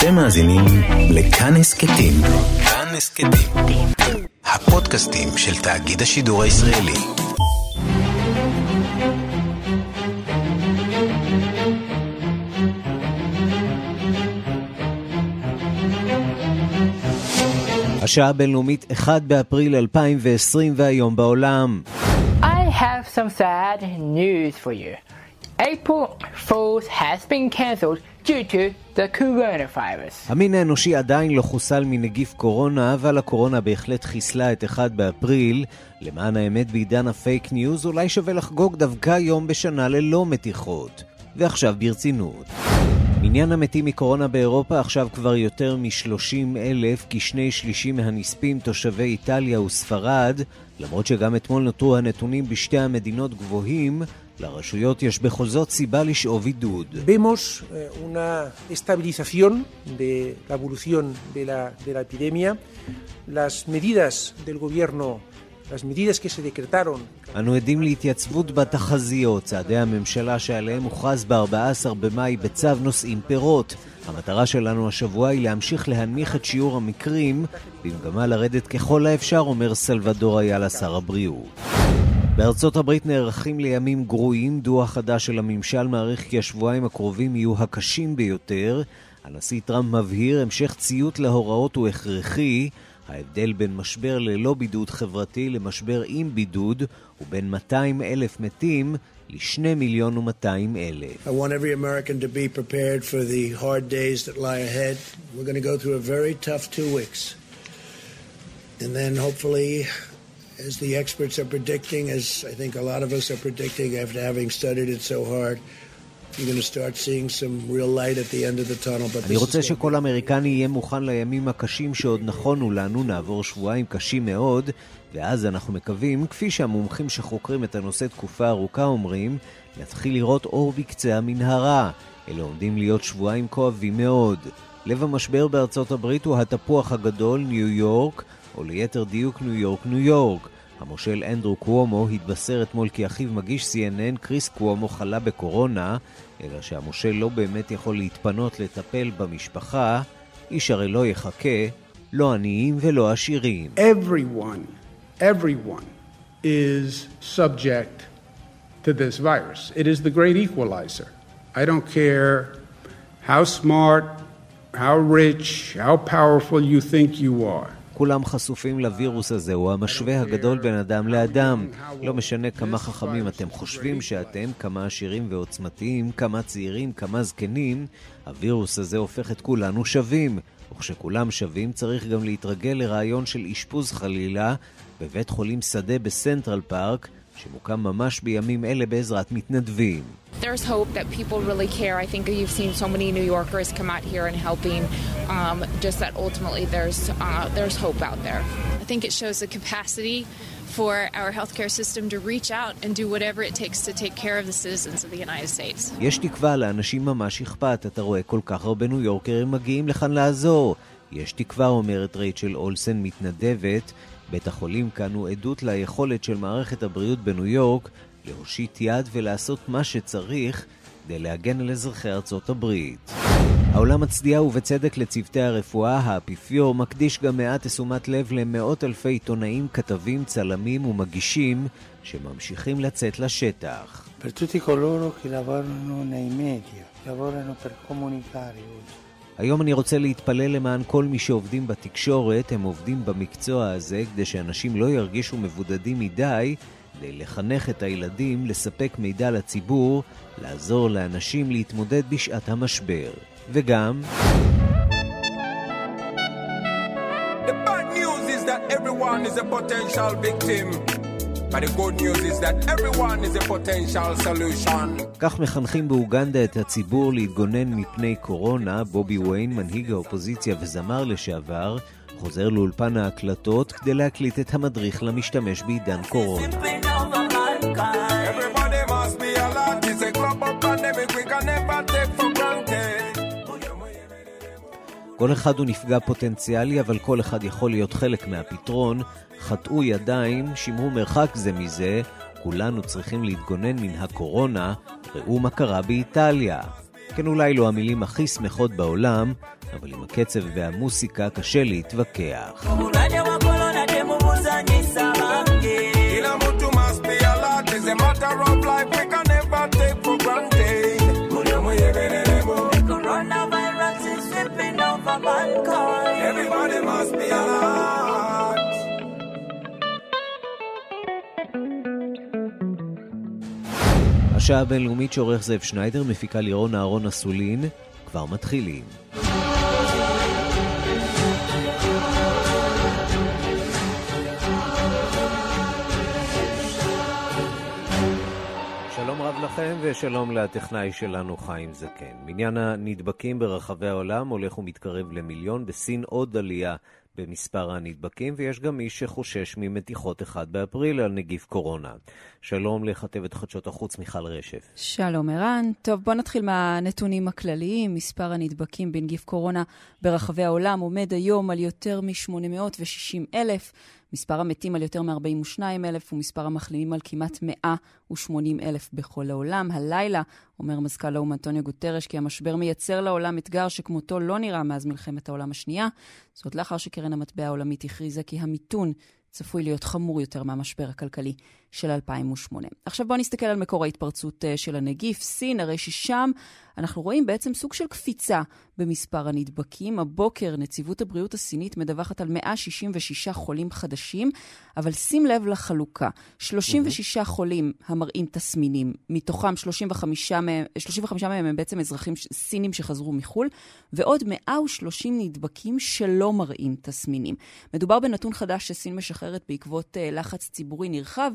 אתם מאזינים לכאן הסכתים. כאן הסכתים. הפודקאסטים של תאגיד השידור הישראלי. השעה הבינלאומית 1 באפריל 2020 והיום בעולם. I have some sad news for you. April Fools has been cancelled due to the coronavirus. המין האנושי עדיין לא חוסל מנגיף קורונה, אבל הקורונה בהחלט חיסלה את 1 באפריל. למען האמת, בעידן ה fake news אולי שווה לחגוג דווקא יום בשנה ללא מתיחות. ועכשיו ברצינות. מניין המתים מקורונה באירופה עכשיו כבר יותר מ-30 אלף, כשני שלישים מהנספים תושבי איטליה וספרד, למרות שגם אתמול נותרו הנתונים בשתי המדינות גבוהים, לרשויות יש בכל זאת סיבה לשאוב עידוד. Vemos una estabilización de la evolución de la, de la epidemia. Las medidas del gobierno las medidas que se decretaron. אנו עדים להתייצבות בתחזיות, צעדי הממשלה שעליהם הוכרז ב-14 במאי בצו נושאים פירות. המטרה שלנו השבוע היא להמשיך להנמיך את שיעור המקרים, במגמה לרדת ככל האפשר, אומר סלבדור איילה שר הבריאות. בארצות הברית נערכים לימים גרועים, דוח חדש של הממשל מעריך כי השבועיים הקרובים יהיו הקשים ביותר. הנשיא טראמפ מבהיר המשך ציות להוראות הוא הכרחי. ההבדל בין משבר ללא בידוד חברתי למשבר עם בידוד הוא בין 200 אלף מתים לשני מיליון ומאתיים אלף. I want every American to be prepared for the hard days that lie ahead. We're going to go through a very tough two weeks. And then hopefully, as the experts are predicting, as I think a lot of us are predicting after having studied it so hard, אני רוצה שכל אמריקני יהיה מוכן לימים הקשים שעוד נכונו לנו, נעבור שבועיים קשים מאוד, ואז אנחנו מקווים, כפי שהמומחים שחוקרים את הנושא תקופה ארוכה אומרים, נתחיל לראות אור בקצה המנהרה. אלה עומדים להיות שבועיים כואבים מאוד. לב המשבר בארצות הברית הוא התפוח הגדול, ניו יורק, או ליתר דיוק ניו יורק, ניו יורק. המושל אנדרו קוומו התבשר אתמול כי אחיו מגיש CNN, קריס קוומו, חלה בקורונה, אלא שהמושל לא באמת יכול להתפנות לטפל במשפחה, איש הרי לא יחכה, לא עניים ולא עשירים. Everyone, everyone is subject to this virus. It is the great equalizer. I don't care how smart, how rich, how powerful you think you are. כולם חשופים לווירוס הזה, הוא המשווה הגדול בין אדם לאדם. לא משנה כמה חכמים אתם חושבים שאתם, כמה עשירים ועוצמתיים, כמה צעירים, כמה זקנים, הווירוס הזה הופך את כולנו שווים. וכשכולם שווים צריך גם להתרגל לרעיון של אשפוז חלילה בבית חולים שדה בסנטרל פארק, שמוקם ממש בימים אלה בעזרת מתנדבים. For our healthcare system to reach out and do whatever it takes to take care of the citizens of the United States. יש תקווה לאנשים ממש אכפת. אתה רואה כל כך הרבה ניו יורקרים מגיעים לכאן לעזור. יש תקווה, אומרת רייצ'ל אולסן, מתנדבת, בית החולים כאן הוא עדות ליכולת של מערכת הבריאות בניו יורק להושיט יד ולעשות מה שצריך כדי להגן על אזרחי ארצות הברית. העולם מצדיע ובצדק לצוותי הרפואה, האפיפיור מקדיש גם מעט תשומת לב למאות אלפי עיתונאים, כתבים, צלמים ומגישים שממשיכים לצאת לשטח. Nei media, lavorano per comunicare oggi. היום אני רוצה להתפלל למען כל מי שעובדים בתקשורת, הם עובדים במקצוע הזה כדי שאנשים לא ירגישו מבודדים מדי, כדי לחנך את הילדים, לספק מידע לציבור, לעזור לאנשים להתמודד בשעת המשבר. וגם... The bad news is that everyone is a potential victim. כך מחנכים באוגנדה את הציבור להתגונן מפני קורונה. בובי ויין, מנהיג האופוזיציה וזמר לשעבר, חוזר לאולפן ההקלטות כדי להקליט את המדריך למשתמש בעידן קורונה. כל אחד הוא נפגע פוטנציאלי, אבל כל אחד יכול להיות חלק מהפתרון. חטאו ידיים, שמרו מרחק זה מזה, כולנו צריכים להתגונן מן הקורונה, ראו מה קרה באיטליה. כן אולי לא המילים הכי שמחות בעולם, אבל עם הקצב והמוסיקה קשה להתווכח. Everybody השעה הבינלאומית שעורך זאב שניידר, מפיקה לירון אהרון אסולין, כבר מתחילים. שלום רב לכם ושלום לטכנאי שלנו חיים זקן. מניין הנדבקים ברחבי העולם הולך ומתקרב למיליון, בסין עוד עלייה במספר הנדבקים, ויש גם מי שחושש ממתיחות 1 באפריל על נגיף קורונה. שלום לכתבת חדשות החוץ מיכל רשף. שלום ערן. טוב, בוא נתחיל מהנתונים הכלליים. מספר הנדבקים בנגיף קורונה ברחבי העולם עומד היום על יותר מ-860 אלף. מספר המתים על יותר מ-42 אלף ומספר המחלימים על כמעט 180 אלף בכל העולם. הלילה, אומר מזכ"ל האו"ם אנטוניו גוטרש, כי המשבר מייצר לעולם אתגר שכמותו לא נראה מאז מלחמת העולם השנייה. זאת לאחר שקרן המטבע העולמית הכריזה כי המיתון צפוי להיות חמור יותר מהמשבר הכלכלי של 2008. עכשיו בואו נסתכל על מקור ההתפרצות אה, של הנגיף, סין, הרי ששם אנחנו רואים בעצם סוג של קפיצה במספר הנדבקים. הבוקר נציבות הבריאות הסינית מדווחת על 166 חולים חדשים, אבל שים לב לחלוקה. 36 mm-hmm. חולים המראים תסמינים, מתוכם 35 מהם, 35 מהם הם בעצם אזרחים סינים שחזרו מחו"ל, ועוד 130 נדבקים שלא מראים תסמינים. מדובר בנתון חדש שסין משחררת בעקבות uh, לחץ ציבורי נרחב.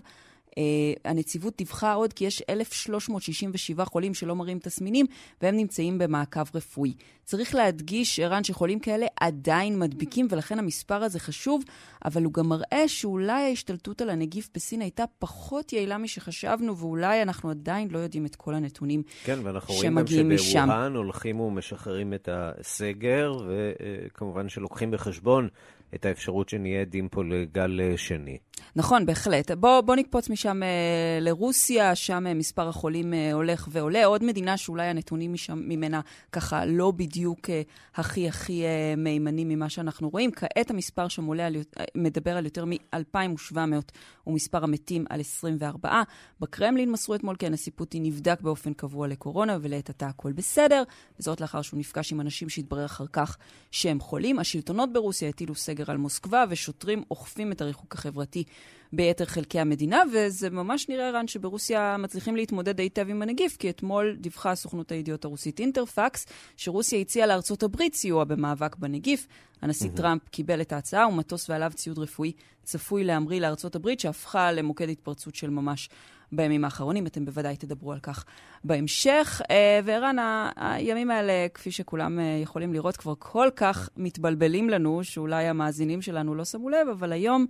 Uh, הנציבות דיווחה עוד כי יש 1,367 חולים שלא מראים תסמינים, והם נמצאים במעקב רפואי. צריך להדגיש, ערן, שחולים כאלה עדיין מדביקים, ולכן המספר הזה חשוב, אבל הוא גם מראה שאולי ההשתלטות על הנגיף בסין הייתה פחות יעילה משחשבנו, ואולי אנחנו עדיין לא יודעים את כל הנתונים כן, ואנחנו רואים גם שבווהאן הולכים ומשחררים את הסגר, וכמובן שלוקחים בחשבון את האפשרות שנהיה עדים פה לגל אה, שני. נכון, בהחלט. בוא, בוא נקפוץ משם אה, לרוסיה, שם אה, מספר החולים הולך ועולה. עוד מדינה שאולי הנתונים משם, ממנה ככה לא בדיוק הכי הכי מהימנים ממה שאנחנו רואים. כעת המספר שם עולה על, מדבר על יותר מ-2,700 ומספר המתים על 24. בקרמלין מסרו אתמול כי הנשיא פוטין נבדק באופן קבוע לקורונה ולעת עתה הכל בסדר, וזאת לאחר שהוא נפגש עם אנשים שהתברר אחר כך שהם חולים. השלטונות ברוסיה הטילו סגר על מוסקבה ושוטרים אוכפים את הריחוק החברתי ביתר חלקי המדינה, וזה ממש נראה, רן, שברוסיה מצליחים להתמודד היטב עם הנגיף, כי אתמול דיווחה סוכנות הידיעות הרוסית אינטרפקס, שרוסיה הציעה לארצות הברית סיוע במאבק בנגיף. הנשיא mm-hmm. טראמפ קיבל את ההצעה, ומטוס ועליו ציוד רפואי צפוי להמריא לארצות הברית, שהפכה למוקד התפרצות של ממש בימים האחרונים. אתם בוודאי תדברו על כך בהמשך. אה, וערן, הימים האלה, כפי שכולם אה, יכולים לראות, כבר כל כך מתבלבלים לנו, שאולי המאזינים שלנו לא שמו לב, אבל היום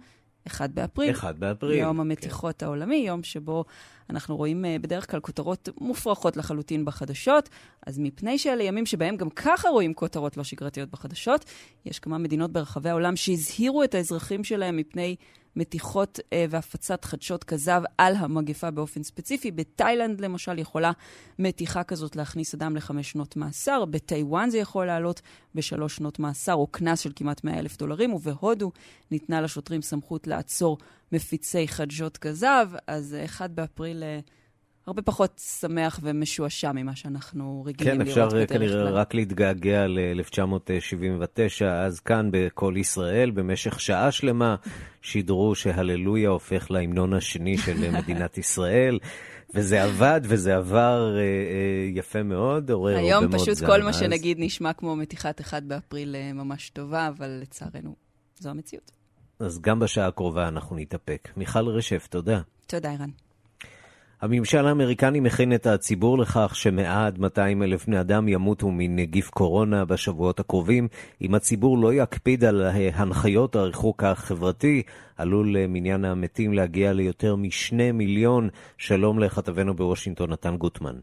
1 באפריל. 1 באפריל. יום המתיחות כן. העולמי, יום שבו אנחנו רואים uh, בדרך כלל כותרות מופרכות לחלוטין בחדשות. אז מפני שאלה ימים שבהם גם ככה רואים כותרות לא שגרתיות בחדשות, יש כמה מדינות ברחבי העולם שהזהירו את האזרחים שלהם מפני מתיחות אה, והפצת חדשות כזב על המגפה באופן ספציפי. בתאילנד, למשל, יכולה מתיחה כזאת להכניס אדם לחמש שנות מאסר. בטיוואן זה יכול לעלות בשלוש שנות מאסר, או קנס של כמעט 100 אלף דולרים. ובהודו ניתנה לשוטרים סמכות לעצור מפיצי חדשות כזב. אז 1 באפריל... אה, הרבה פחות שמח ומשועשע ממה שאנחנו רגילים כן, לראות בדרך כלל. כן, אפשר כנראה רק להתגעגע ל-1979, אז כאן ב"קול ישראל", במשך שעה שלמה שידרו שהללויה הופך להמנון השני של מדינת ישראל. וזה עבד, וזה עבר אה, אה, יפה מאוד, עורר הרבה מאוד זעם. היום פשוט כל מה שנגיד נשמע כמו מתיחת 1 באפריל אה, ממש טובה, אבל לצערנו, זו המציאות. אז גם בשעה הקרובה אנחנו נתאפק. מיכל רשף, תודה. תודה, ערן. הממשל האמריקני מכין את הציבור לכך שמעד 200 אלף בני אדם ימותו מנגיף קורונה בשבועות הקרובים. אם הציבור לא יקפיד על הנחיות הריחוק החברתי, עלול מניין המתים להגיע ליותר משני מיליון. שלום לכתבנו בוושינגטון, נתן גוטמן.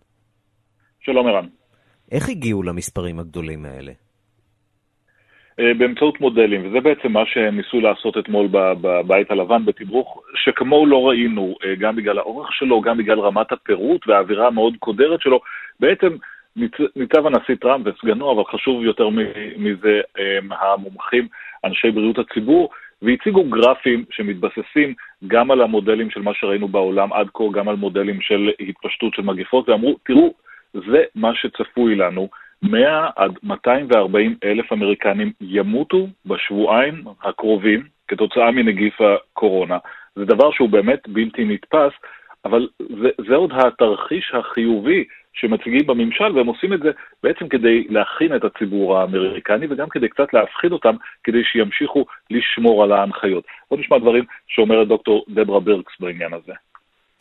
שלום ערן. איך הגיעו למספרים הגדולים האלה? אה, באמצעות מודלים, וזה בעצם מה שהם ניסו לעשות אתמול בבית הלבן בתדרוך, שכמוהו לא ראינו, אה, גם בגלל האורך שלו, גם בגלל רמת הפירוט והאווירה המאוד קודרת שלו. בעצם ניצב הנשיא טראמפ וסגנו, אבל חשוב יותר מזה המומחים, אנשי בריאות הציבור, והציגו גרפים שמתבססים גם על המודלים של מה שראינו בעולם עד כה, גם על מודלים של התפשטות של מגפות, ואמרו, תראו, זה מה שצפוי לנו. 100 עד 240 אלף אמריקנים ימותו בשבועיים הקרובים כתוצאה מנגיף הקורונה. זה דבר שהוא באמת בלתי נתפס, אבל זה, זה עוד התרחיש החיובי שמציגים בממשל, והם עושים את זה בעצם כדי להכין את הציבור האמריקני וגם כדי קצת להפחיד אותם, כדי שימשיכו לשמור על ההנחיות. בואו נשמע דברים שאומרת דוקטור דברה ברקס בעניין הזה.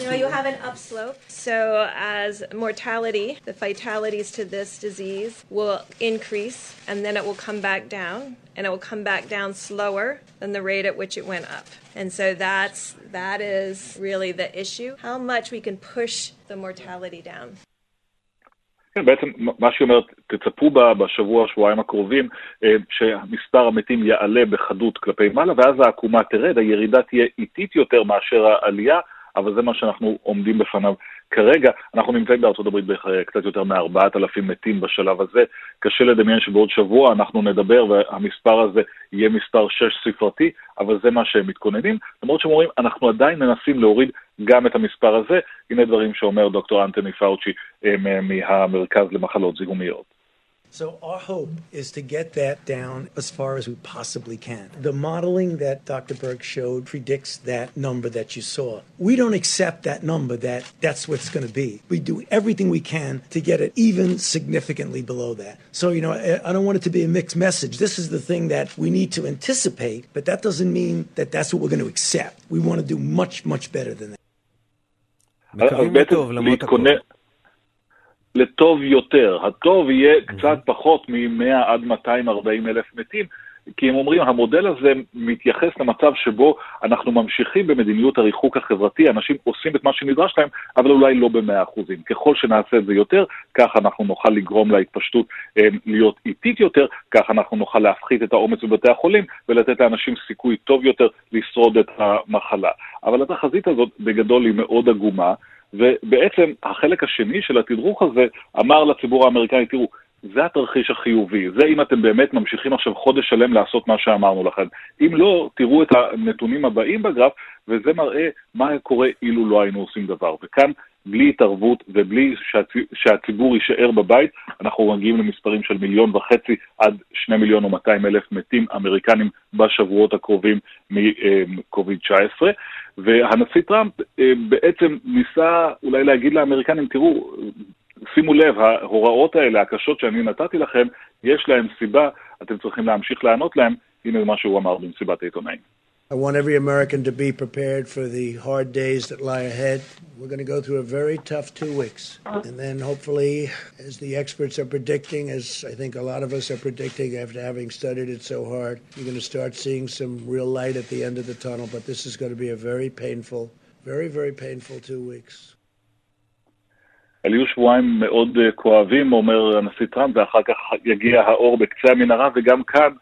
You know, you have an upslope. So, as mortality, the fatalities to this disease will increase, and then it will come back down, and it will come back down slower than the rate at which it went up. And so that's that is really the issue: how much we can push the mortality down. כן, בעצם מה שהיא אומרת, תצפו בשבוע, שבועיים הקרובים, שמספר המתים יעלה בחדות כלפי מעלה, ואז העקומה תרד, הירידה תהיה איטית יותר מאשר העלייה, אבל זה מה שאנחנו עומדים בפניו כרגע. אנחנו נמצאים בארצות הברית בקצת יותר מ-4,000 מתים בשלב הזה. קשה לדמיין שבעוד שבוע אנחנו נדבר והמספר הזה יהיה מספר שש ספרתי, אבל זה מה שהם מתכוננים. למרות שהם אומרים, אנחנו עדיין מנסים להוריד גם את המספר הזה. הנה דברים שאומר דוקטור אנטוני פאוצ'י אה, מהמרכז למחלות זיהומיות. So our hope is to get that down as far as we possibly can. The modeling that Dr. Berg showed predicts that number that you saw. We don't accept that number that that's what's going to be. We do everything we can to get it even significantly below that. So, you know, I don't want it to be a mixed message. This is the thing that we need to anticipate, but that doesn't mean that that's what we're going to accept. We want to do much, much better than that. לטוב יותר. הטוב יהיה קצת פחות מ-100 עד 240 אלף מתים, כי הם אומרים, המודל הזה מתייחס למצב שבו אנחנו ממשיכים במדיניות הריחוק החברתי, אנשים עושים את מה שנדרש להם, אבל אולי לא במאה אחוזים. ככל שנעשה את זה יותר, כך אנחנו נוכל לגרום להתפשטות אה, להיות איטית יותר, כך אנחנו נוכל להפחית את העומס בבתי החולים ולתת לאנשים סיכוי טוב יותר לשרוד את המחלה. אבל התחזית הזאת בגדול היא מאוד עגומה. ובעצם החלק השני של התדרוך הזה אמר לציבור האמריקאי, תראו, זה התרחיש החיובי, זה אם אתם באמת ממשיכים עכשיו חודש שלם לעשות מה שאמרנו לכם. אם לא, תראו את הנתונים הבאים בגרף, וזה מראה מה קורה אילו לא היינו עושים דבר. וכאן, בלי התערבות ובלי שהצ... שהציבור יישאר בבית, אנחנו מגיעים למספרים של מיליון וחצי עד שני מיליון ומאתיים אלף מתים אמריקנים בשבועות הקרובים מקוביד-19. והנשיא טראמפ אה, בעצם ניסה אולי להגיד לאמריקנים, תראו, שימו לב, ההוראות האלה, הקשות שאני נתתי לכם, יש להם סיבה, אתם צריכים להמשיך לענות להם, הנה מה שהוא אמר במסיבת העיתונאים. I want every American to be prepared for the hard days that lie ahead. We're going to go through a very tough two weeks. And then hopefully, as the experts are predicting, as I think a lot of us are predicting after having studied it so hard, you're going to start seeing some real light at the end of the tunnel. But this is going to be a very painful, very, very painful two weeks. היו שבועיים מאוד כואבים, אומר הנשיא טראמפ, ואחר כך יגיע האור בקצה המנהרה, וגם כאן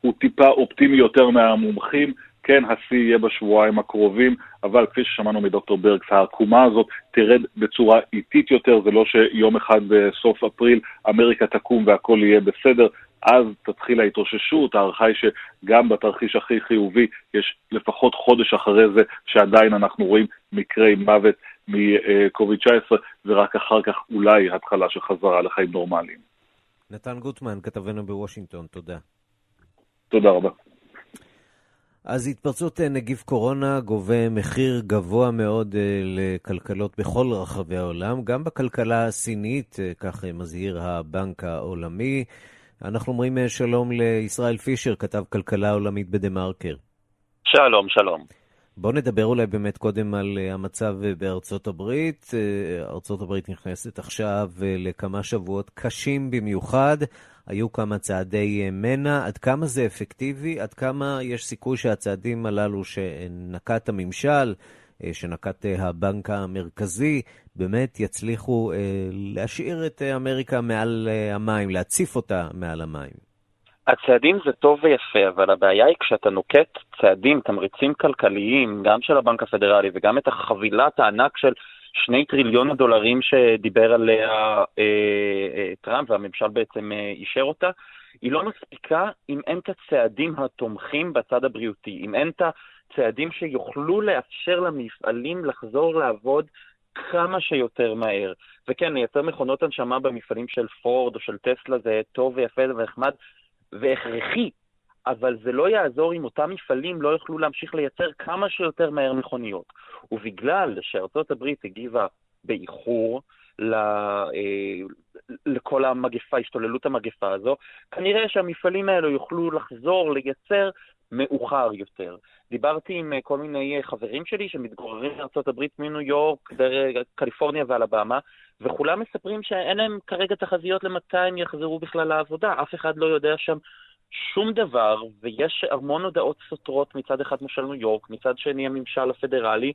הוא טיפה אופטימי יותר מהמומחים. כן, השיא יהיה בשבועיים הקרובים, אבל כפי ששמענו מדוקטור ברקס, העקומה הזאת תרד בצורה איטית יותר, זה לא שיום אחד בסוף אפריל אמריקה תקום והכל יהיה בסדר, אז תתחיל ההתאוששות, ההערכה היא שגם בתרחיש הכי חיובי יש לפחות חודש אחרי זה שעדיין אנחנו רואים מקרי מוות מקוביד-19, ורק אחר כך אולי התחלה של חזרה לחיים נורמליים. נתן גוטמן, כתבנו בוושינגטון, תודה. תודה רבה. אז התפרצות אה, נגיף קורונה גובה מחיר גבוה מאוד אה, לכלכלות בכל רחבי העולם, גם בכלכלה הסינית, אה, כך מזהיר הבנק העולמי. אנחנו אומרים שלום לישראל פישר, כתב כלכלה עולמית בדה-מרקר. שלום, שלום. בואו נדבר אולי באמת קודם על המצב בארצות הברית. ארצות הברית נכנסת עכשיו לכמה שבועות קשים במיוחד. היו כמה צעדי מנע, עד כמה זה אפקטיבי, עד כמה יש סיכוי שהצעדים הללו שנקט הממשל, אה, שנקט אה, הבנק המרכזי, באמת יצליחו אה, להשאיר את אמריקה מעל המים, להציף אותה מעל המים. הצעדים זה טוב ויפה, אבל הבעיה היא כשאתה נוקט צעדים, תמריצים כלכליים, גם של הבנק הפדרלי וגם את החבילת הענק של שני טריליון הדולרים שדיבר עליה אה, אה, טראמפ והממשל בעצם אה, אישר אותה, היא לא מספיקה אם אין את הצעדים התומכים בצד הבריאותי, אם אין את הצעדים שיוכלו לאפשר למפעלים לחזור לעבוד כמה שיותר מהר. וכן, לייצר מכונות הנשמה במפעלים של פורד או של טסלה זה טוב ויפה ונחמד והכרחי, אבל זה לא יעזור אם אותם מפעלים לא יוכלו להמשיך לייצר כמה שיותר מהר מכוניות. ובגלל שארצות הברית הגיבה באיחור, ל, אה, לכל המגפה, השתוללות המגפה הזו, כנראה שהמפעלים האלו יוכלו לחזור לייצר מאוחר יותר. דיברתי עם אה, כל מיני אה, חברים שלי שמתגוררים בארה"ב מניו יורק, קליפורניה ואלבמה, וכולם מספרים שאין להם כרגע תחזיות למתי הם יחזרו בכלל לעבודה. אף אחד לא יודע שם שום דבר, ויש המון הודעות סותרות מצד אחד ממשל ניו יורק, מצד שני הממשל הפדרלי.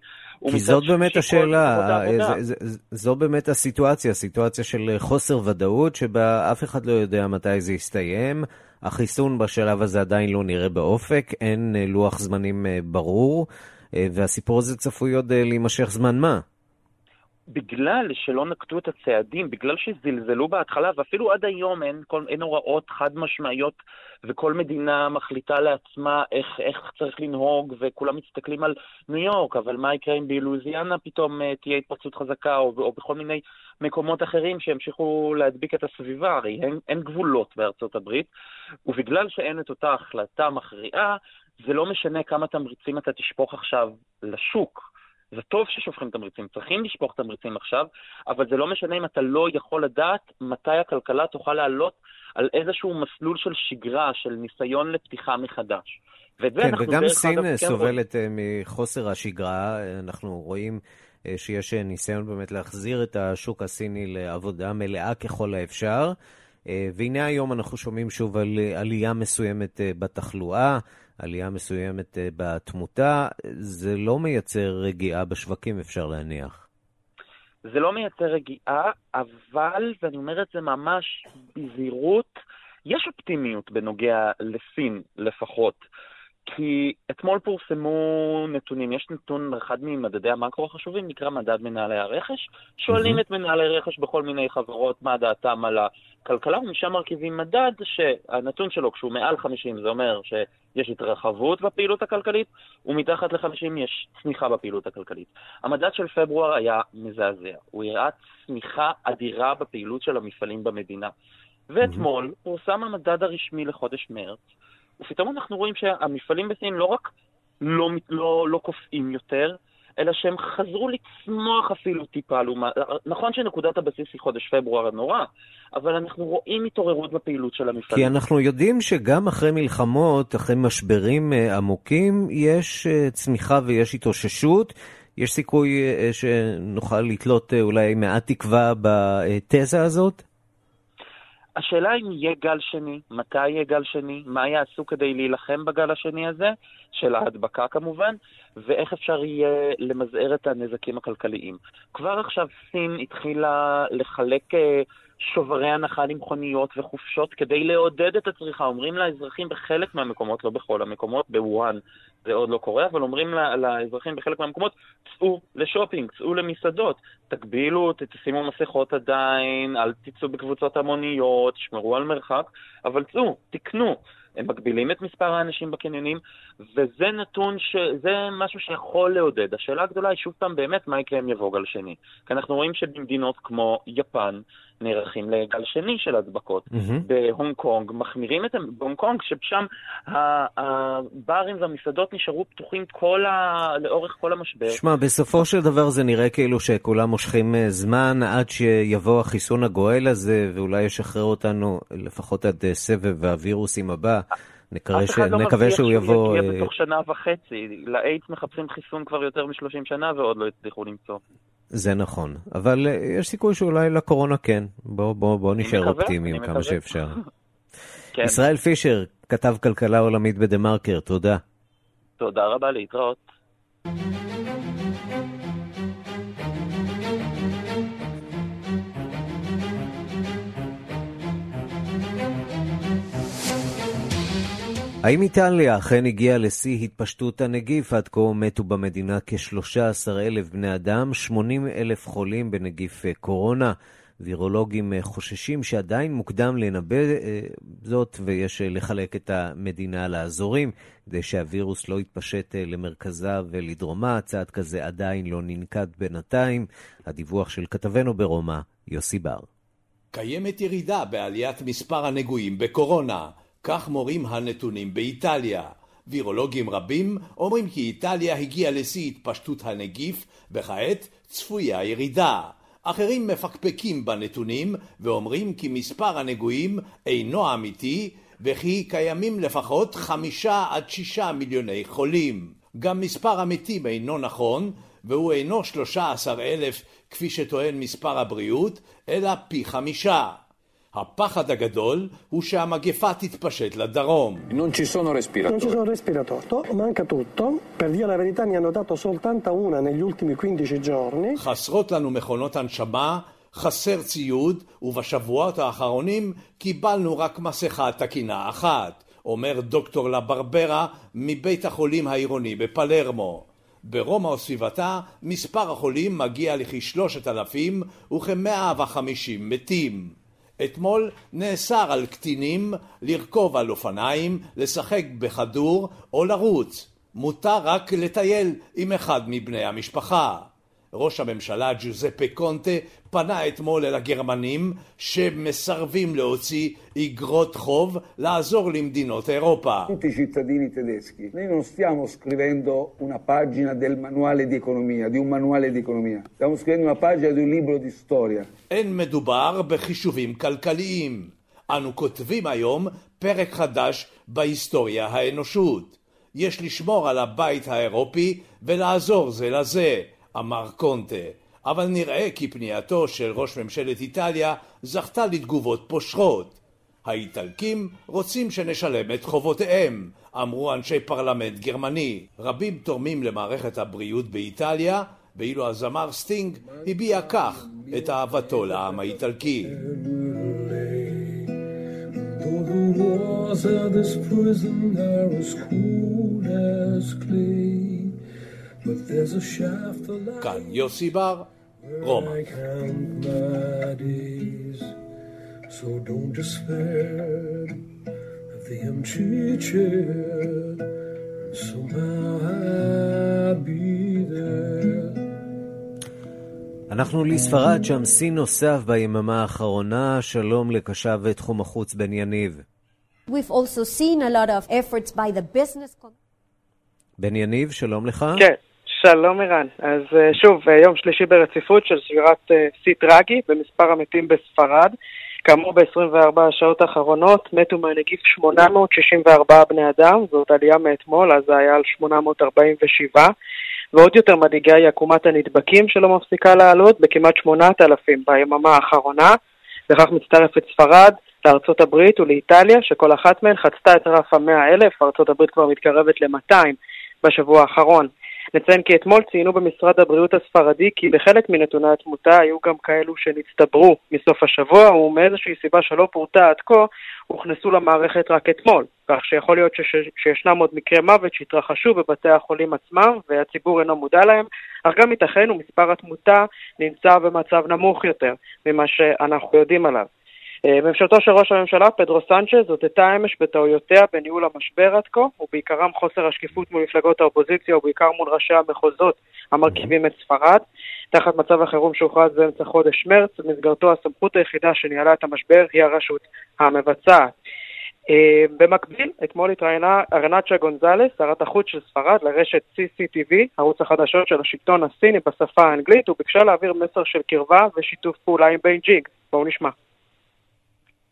כי זאת באמת השאלה, אה, ז, ז, זו באמת הסיטואציה, סיטואציה של חוסר ודאות, שבה אף אחד לא יודע מתי זה יסתיים. החיסון בשלב הזה עדיין לא נראה באופק, אין אה, לוח זמנים אה, ברור, והסיפור הזה צפוי עוד להימשך זמן מה. בגלל שלא נקטו את הצעדים, בגלל שזלזלו בהתחלה, ואפילו עד היום אין, כל, אין הוראות חד משמעיות, וכל מדינה מחליטה לעצמה איך, איך צריך לנהוג, וכולם מסתכלים על ניו יורק, אבל מה יקרה אם בלואיזיאנה פתאום uh, תהיה התפרצות חזקה, או, או בכל מיני מקומות אחרים שימשיכו להדביק את הסביבה, הרי אין, אין גבולות בארצות הברית, ובגלל שאין את אותה החלטה מכריעה, זה לא משנה כמה תמריצים אתה תשפוך עכשיו לשוק. זה טוב ששופכים תמריצים, צריכים לשפוך תמריצים עכשיו, אבל זה לא משנה אם אתה לא יכול לדעת מתי הכלכלה תוכל לעלות על איזשהו מסלול של שגרה, של ניסיון לפתיחה מחדש. כן, וגם סין כן סובלת כן מחוסר השגרה. אנחנו רואים אה, שיש ניסיון באמת להחזיר את השוק הסיני לעבודה מלאה ככל האפשר. והנה היום אנחנו שומעים שוב על עלייה מסוימת בתחלואה. עלייה מסוימת אה, בתמותה, זה לא מייצר רגיעה בשווקים, אפשר להניח. זה לא מייצר רגיעה, אבל, ואני אומר את זה ממש בזהירות, יש אופטימיות בנוגע לסין לפחות. כי אתמול פורסמו נתונים, יש נתון, אחד ממדדי המקרו החשובים נקרא מדד מנהלי הרכש. שואלים mm-hmm. את מנהלי רכש בכל מיני חברות מה דעתם על הכלכלה, ומשם מרכיבים מדד שהנתון שלו, כשהוא מעל 50, זה אומר שיש התרחבות בפעילות הכלכלית, ומתחת ל-50 יש צמיחה בפעילות הכלכלית. המדד של פברואר היה מזעזע, הוא הראה צמיחה אדירה בפעילות של המפעלים במדינה. ואתמול mm-hmm. פורסם המדד הרשמי לחודש מרץ, ופתאום אנחנו רואים שהמפעלים בסין לא רק לא, לא, לא קופאים יותר, אלא שהם חזרו לצמוח אפילו טיפה לעומת... נכון שנקודת הבסיס היא חודש פברואר הנורא, אבל אנחנו רואים התעוררות בפעילות של המפעלים. כי אנחנו יודעים שגם אחרי מלחמות, אחרי משברים אה, עמוקים, יש אה, צמיחה ויש התאוששות. יש סיכוי אה, שנוכל לתלות אולי מעט תקווה בתזה הזאת? השאלה אם יהיה גל שני, מתי יהיה גל שני, מה יעשו כדי להילחם בגל השני הזה, של ההדבקה כמובן, ואיך אפשר יהיה למזער את הנזקים הכלכליים. כבר עכשיו סין התחילה לחלק אה, שוברי הנחה למכוניות וחופשות כדי לעודד את הצריכה. אומרים לאזרחים בחלק מהמקומות, לא בכל המקומות, בוואן זה עוד לא קורה, אבל אומרים לאזרחים בחלק מהמקומות, צאו לשופינג, צאו למסעדות, תגבילו, תשימו מסכות עדיין, אל תצאו בקבוצות המוניות, תשמרו על מרחק, אבל צאו, תקנו. הם מגבילים את מספר האנשים בקניונים, וזה נתון, ש... זה משהו שיכול לעודד. השאלה הגדולה היא שוב פעם באמת מה יקרה אם יבוא גל שני. כי אנחנו רואים שבמדינות כמו יפן נערכים לגל שני של הדבקות. Mm-hmm. בהונג קונג מחמירים את... בהונג קונג, ששם הברים והמסעדות נשארו פתוחים כל ה... לאורך כל המשבר. שמע, בסופו של דבר זה נראה כאילו שכולם מושכים אה, זמן עד שיבוא החיסון הגואל הזה, ואולי ישחרר אותנו לפחות עד אה, סבב הווירוסים הבא. נקווה, ש... לא נקווה שהוא יבוא... אף אחד לא מבטיח שהוא יגיע בתוך שנה וחצי. לאיידס מחפשים חיסון כבר יותר מ-30 שנה ועוד לא הצליחו למצוא. זה נכון, אבל אה, יש סיכוי שאולי לקורונה כן. בואו בוא, בוא נשאר אופטימיים כמה שאפשר. כן. ישראל פישר, כתב כלכלה עולמית בדה מרקר, תודה. תודה רבה, להתראות. האם איטליה אכן הגיעה לשיא התפשטות הנגיף? עד כה מתו במדינה כ-13,000 בני אדם, 80,000 חולים בנגיף קורונה. וירולוגים חוששים שעדיין מוקדם לנבא זאת, ויש לחלק את המדינה לאזורים, כדי שהווירוס לא יתפשט למרכזה ולדרומה. צעד כזה עדיין לא ננקט בינתיים. הדיווח של כתבנו ברומא, יוסי בר. קיימת ירידה בעליית מספר הנגועים בקורונה. כך מורים הנתונים באיטליה. וירולוגים רבים אומרים כי איטליה הגיעה לשיא התפשטות הנגיף, וכעת צפויה ירידה. אחרים מפקפקים בנתונים ואומרים כי מספר הנגועים אינו אמיתי וכי קיימים לפחות חמישה עד שישה מיליוני חולים. גם מספר המתים אינו נכון והוא אינו שלושה עשר אלף כפי שטוען מספר הבריאות, אלא פי חמישה. הפחד הגדול הוא שהמגפה תתפשט לדרום. Non ci sono respiratori. Non ci sono respiratori. Manca tutto. Per dire la verità ne hanno dato soltanto una negli ultimi 15 giorni. חסרות לנו מכונות הנשמה, חסר ציוד, ובשבועות האחרונים קיבלנו רק מסכה תקינה אחת, אומר דוקטור לברברה מבית החולים העירוני בפלרמו. ברומא וסביבתה מספר החולים מגיע לכשלושת אלפים וכמאה וחמישים מתים. אתמול נאסר על קטינים לרכוב על אופניים, לשחק בכדור או לרוץ. מותר רק לטייל עם אחד מבני המשפחה. ראש הממשלה ג'וזפה קונטה פנה אתמול אל הגרמנים שמסרבים להוציא איגרות חוב לעזור למדינות אירופה. Tutti i cittadini tedeschi, noi non stiamo scrivendo una pagina del manuale di economia, di un manuale di economia, stiamo scrivendo una pagina di un libro di storia. אין מדובר בחישובים כלכליים. אנו כותבים היום פרק חדש בהיסטוריה האנושות. יש לשמור על הבית האירופי ולעזור זה לזה. אמר קונטה, אבל נראה כי פנייתו של ראש ממשלת איטליה זכתה לתגובות פושרות. האיטלקים רוצים שנשלם את חובותיהם, אמרו אנשי פרלמנט גרמני. רבים תורמים למערכת הבריאות באיטליה, ואילו הזמר סטינג הביע כך את אהבתו לעם האיטלקי. כאן יוסי בר, רומא. So don't despair of the empty chair. Somehow I'll be there. אנחנו לספרד, שם שיא נוסף ביממה האחרונה. שלום לקשב תחום החוץ בן יניב. We've also seen a lot of efforts by the business... בן יניב, שלום לך. כן, שלום ערן. אז שוב, יום שלישי ברציפות של סבירת שיא טרגי במספר המתים בספרד. כאמור, ב-24 השעות האחרונות מתו מהנגיף 864 בני אדם, זאת עלייה מאתמול, אז זה היה על 847. ועוד יותר מדאיגה היא עקומת הנדבקים שלא מפסיקה לעלות בכמעט 8,000 ביממה האחרונה. בכך מצטרפת ספרד לארצות הברית ולאיטליה, שכל אחת מהן חצתה את רף ה-100,000, ארצות הברית כבר מתקרבת ל-200 בשבוע האחרון. נציין כי אתמול ציינו במשרד הבריאות הספרדי כי בחלק מנתוני התמותה היו גם כאלו שנצטברו מסוף השבוע ומאיזושהי סיבה שלא פורטה עד כה הוכנסו למערכת רק אתמול, כך שיכול להיות שש, שישנם עוד מקרי מוות שהתרחשו בבתי החולים עצמם והציבור אינו מודע להם, אך גם ייתכן ומספר התמותה נמצא במצב נמוך יותר ממה שאנחנו יודעים עליו. ממשלתו של ראש הממשלה, פדרו סנצ'ז, הודתה אמש בטעויותיה בניהול המשבר עד כה, ובעיקרם חוסר השקיפות מול מפלגות האופוזיציה, ובעיקר מול ראשי המחוזות המרכיבים את ספרד. תחת מצב החירום שהוכרז באמצע חודש מרץ, במסגרתו הסמכות היחידה שניהלה את המשבר היא הרשות המבצעת. במקביל, אתמול התראיינה ארנצ'ה גונזלס, שרת החוץ של ספרד, לרשת CCTV, ערוץ החדשות של השלטון הסיני בשפה האנגלית, וביקשה להעביר מסר של קרבה ושיתוף פעולה עם בייג'ינג. בואו נשמע.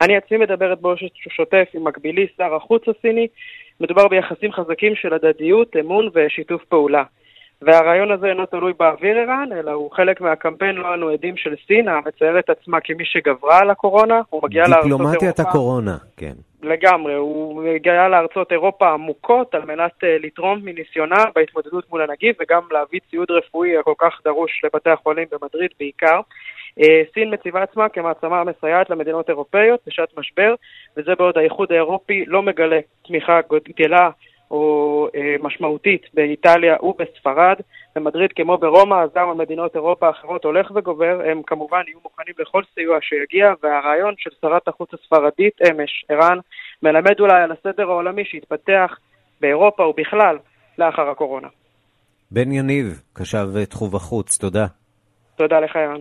אני עצמי מדבר מדברת באופן שוטף עם מקבילי שר החוץ הסיני. מדובר ביחסים חזקים של הדדיות, אמון ושיתוף פעולה. והרעיון הזה אינו תלוי באוויר ערן, אלא הוא חלק מהקמפיין לא אנו עדים של סין, המציירת עצמה כמי שגברה על הקורונה. הוא מגיע לארצות אירופה... דיפלומטיית הקורונה, כן. לגמרי, הוא מגיע לארצות אירופה עמוקות על מנת uh, לתרום מניסיונה בהתמודדות מול הנגיף וגם להביא ציוד רפואי הכל כך דרוש לבתי החולים במדריד בעיקר. Uh, סין מציבה עצמה כמעצמה המסייעת למדינות אירופאיות בשעת משבר, וזה בעוד האיחוד האירופי לא מגלה תמיכה גדלה או אה, משמעותית באיטליה ובספרד. במדריד כמו ברומא, אז גם המדינות אירופה האחרות הולך וגובר, הם כמובן יהיו מוכנים לכל סיוע שיגיע, והרעיון של שרת החוץ הספרדית אמש, ערן, מלמד אולי על הסדר העולמי שהתפתח באירופה ובכלל לאחר הקורונה. בן יניב, קשב תחום החוץ, תודה. תודה לך, ערן.